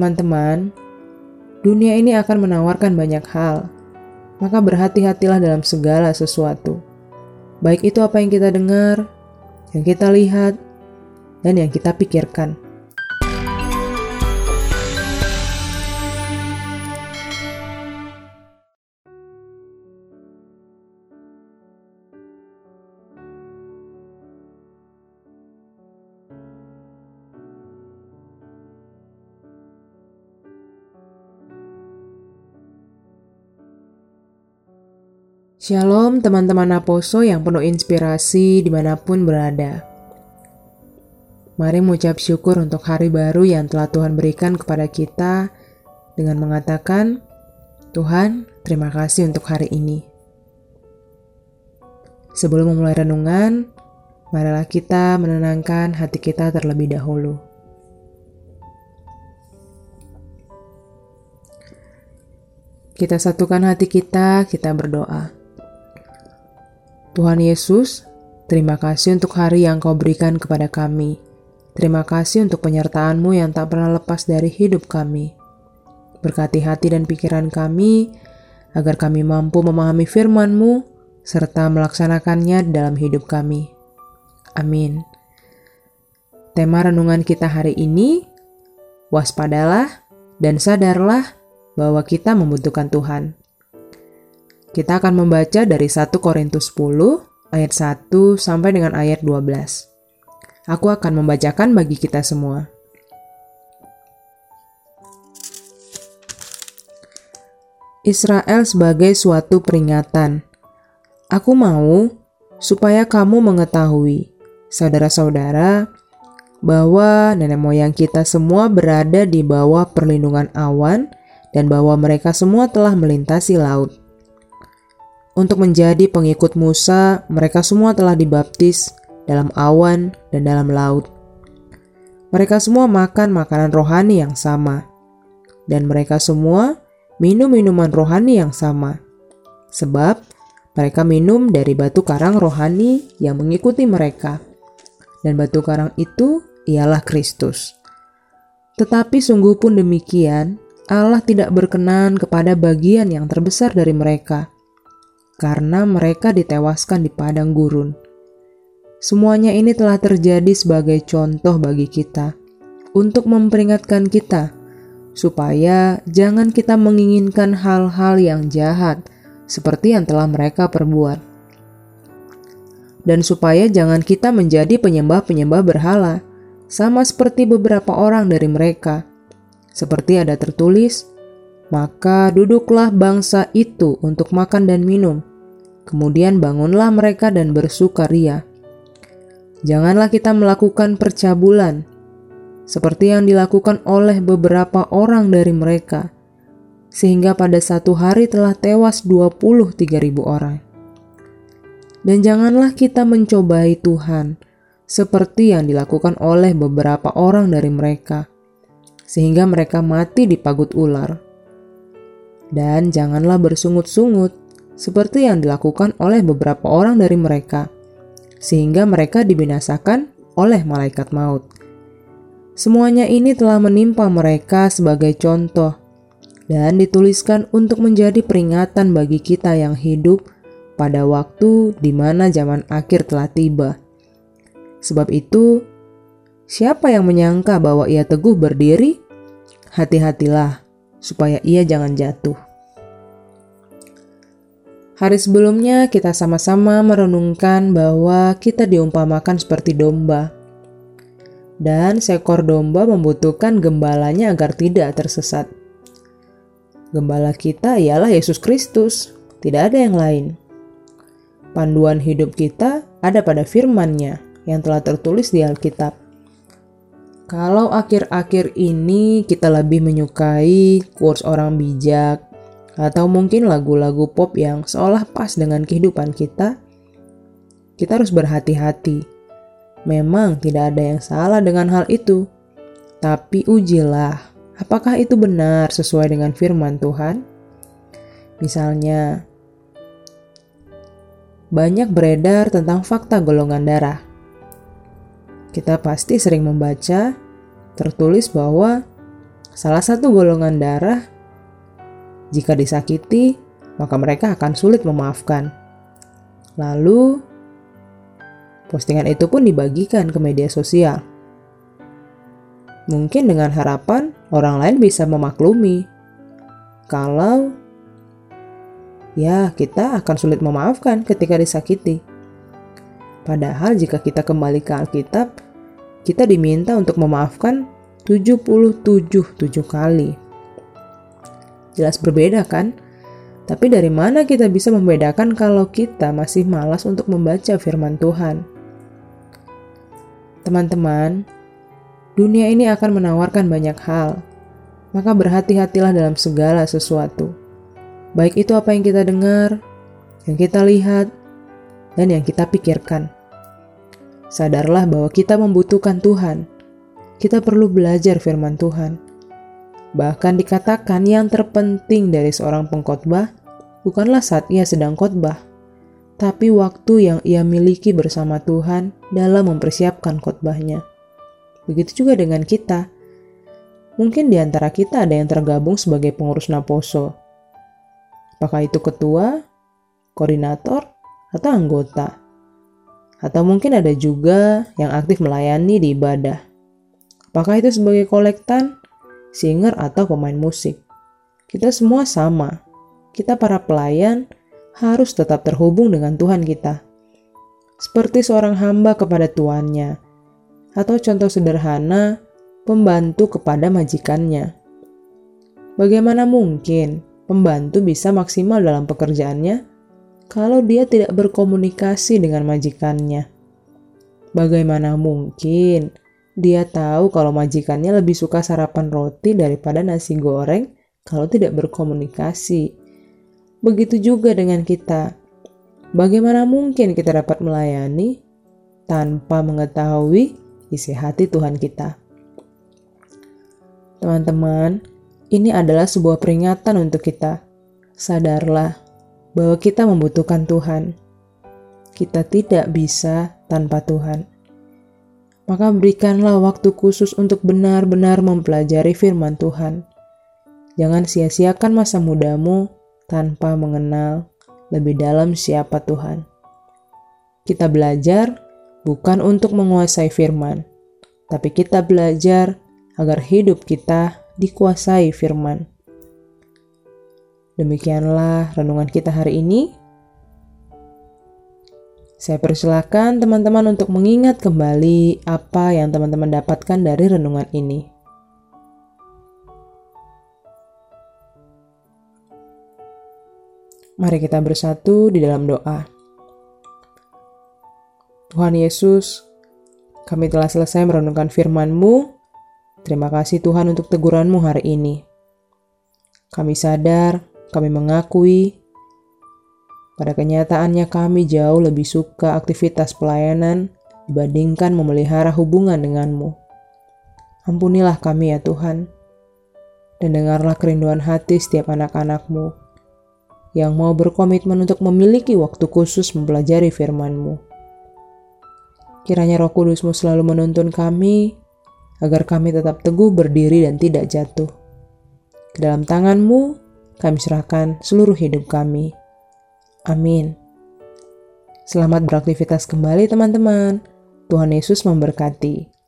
Teman-teman, dunia ini akan menawarkan banyak hal, maka berhati-hatilah dalam segala sesuatu. Baik itu apa yang kita dengar, yang kita lihat, dan yang kita pikirkan. Shalom teman-teman Aposo yang penuh inspirasi di mana pun berada. Mari mengucap syukur untuk hari baru yang telah Tuhan berikan kepada kita dengan mengatakan, Tuhan, terima kasih untuk hari ini. Sebelum memulai renungan, marilah kita menenangkan hati kita terlebih dahulu. Kita satukan hati kita, kita berdoa. Tuhan Yesus, terima kasih untuk hari yang kau berikan kepada kami. Terima kasih untuk penyertaan-Mu yang tak pernah lepas dari hidup kami. Berkati hati dan pikiran kami, agar kami mampu memahami firman-Mu, serta melaksanakannya dalam hidup kami. Amin. Tema renungan kita hari ini, waspadalah dan sadarlah bahwa kita membutuhkan Tuhan. Kita akan membaca dari 1 Korintus 10 ayat 1 sampai dengan ayat 12. Aku akan membacakan bagi kita semua. Israel sebagai suatu peringatan. Aku mau supaya kamu mengetahui, saudara-saudara, bahwa nenek moyang kita semua berada di bawah perlindungan awan dan bahwa mereka semua telah melintasi laut. Untuk menjadi pengikut Musa, mereka semua telah dibaptis dalam awan dan dalam laut. Mereka semua makan makanan rohani yang sama, dan mereka semua minum minuman rohani yang sama, sebab mereka minum dari batu karang rohani yang mengikuti mereka, dan batu karang itu ialah Kristus. Tetapi sungguh pun demikian, Allah tidak berkenan kepada bagian yang terbesar dari mereka karena mereka ditewaskan di padang gurun. Semuanya ini telah terjadi sebagai contoh bagi kita untuk memperingatkan kita supaya jangan kita menginginkan hal-hal yang jahat seperti yang telah mereka perbuat. Dan supaya jangan kita menjadi penyembah-penyembah berhala, sama seperti beberapa orang dari mereka. Seperti ada tertulis, maka duduklah bangsa itu untuk makan dan minum, Kemudian bangunlah mereka dan bersukaria. Janganlah kita melakukan percabulan, seperti yang dilakukan oleh beberapa orang dari mereka, sehingga pada satu hari telah tewas 23 ribu orang. Dan janganlah kita mencobai Tuhan, seperti yang dilakukan oleh beberapa orang dari mereka, sehingga mereka mati di pagut ular. Dan janganlah bersungut-sungut, seperti yang dilakukan oleh beberapa orang dari mereka, sehingga mereka dibinasakan oleh malaikat maut. Semuanya ini telah menimpa mereka sebagai contoh dan dituliskan untuk menjadi peringatan bagi kita yang hidup pada waktu di mana zaman akhir telah tiba. Sebab itu, siapa yang menyangka bahwa ia teguh berdiri, hati-hatilah supaya ia jangan jatuh. Hari sebelumnya kita sama-sama merenungkan bahwa kita diumpamakan seperti domba. Dan seekor domba membutuhkan gembalanya agar tidak tersesat. Gembala kita ialah Yesus Kristus, tidak ada yang lain. Panduan hidup kita ada pada firman-Nya yang telah tertulis di Alkitab. Kalau akhir-akhir ini kita lebih menyukai kurs orang bijak, atau mungkin lagu-lagu pop yang seolah pas dengan kehidupan kita, kita harus berhati-hati. Memang tidak ada yang salah dengan hal itu, tapi ujilah apakah itu benar sesuai dengan firman Tuhan. Misalnya, banyak beredar tentang fakta golongan darah. Kita pasti sering membaca tertulis bahwa salah satu golongan darah, jika disakiti, maka mereka akan sulit memaafkan. Lalu, postingan itu pun dibagikan ke media sosial. Mungkin dengan harapan orang lain bisa memaklumi. Kalau ya, kita akan sulit memaafkan ketika disakiti. Padahal jika kita kembali ke Alkitab, kita diminta untuk memaafkan 77 tujuh kali. Jelas berbeda kan? Tapi dari mana kita bisa membedakan kalau kita masih malas untuk membaca firman Tuhan? Teman-teman, dunia ini akan menawarkan banyak hal, maka berhati-hatilah dalam segala sesuatu. Baik itu apa yang kita dengar, yang kita lihat, dan yang kita pikirkan. Sadarlah bahwa kita membutuhkan Tuhan. Kita perlu belajar firman Tuhan. Bahkan dikatakan yang terpenting dari seorang pengkhotbah bukanlah saat ia sedang khotbah, tapi waktu yang ia miliki bersama Tuhan dalam mempersiapkan khotbahnya. Begitu juga dengan kita. Mungkin di antara kita ada yang tergabung sebagai pengurus Naposo. Apakah itu ketua, koordinator, atau anggota? Atau mungkin ada juga yang aktif melayani di ibadah. Apakah itu sebagai kolektan, singer, atau pemain musik? Kita semua sama. Kita para pelayan harus tetap terhubung dengan Tuhan kita. Seperti seorang hamba kepada tuannya. Atau contoh sederhana, pembantu kepada majikannya. Bagaimana mungkin pembantu bisa maksimal dalam pekerjaannya kalau dia tidak berkomunikasi dengan majikannya. Bagaimana mungkin dia tahu kalau majikannya lebih suka sarapan roti daripada nasi goreng kalau tidak berkomunikasi? Begitu juga dengan kita. Bagaimana mungkin kita dapat melayani tanpa mengetahui isi hati Tuhan kita? Teman-teman, ini adalah sebuah peringatan untuk kita. Sadarlah bahwa kita membutuhkan Tuhan. Kita tidak bisa tanpa Tuhan. Maka berikanlah waktu khusus untuk benar-benar mempelajari firman Tuhan. Jangan sia-siakan masa mudamu tanpa mengenal lebih dalam siapa Tuhan. Kita belajar bukan untuk menguasai firman, tapi kita belajar agar hidup kita dikuasai firman. Demikianlah renungan kita hari ini. Saya persilakan teman-teman untuk mengingat kembali apa yang teman-teman dapatkan dari renungan ini. Mari kita bersatu di dalam doa. Tuhan Yesus, kami telah selesai merenungkan firman-Mu. Terima kasih Tuhan untuk teguran-Mu hari ini. Kami sadar kami mengakui pada kenyataannya kami jauh lebih suka aktivitas pelayanan dibandingkan memelihara hubungan denganmu. Ampunilah kami ya Tuhan, dan dengarlah kerinduan hati setiap anak-anakmu yang mau berkomitmen untuk memiliki waktu khusus mempelajari firman-Mu. Kiranya roh kudusmu selalu menuntun kami agar kami tetap teguh berdiri dan tidak jatuh. Ke dalam tanganmu kami serahkan seluruh hidup kami. Amin. Selamat beraktivitas kembali teman-teman. Tuhan Yesus memberkati.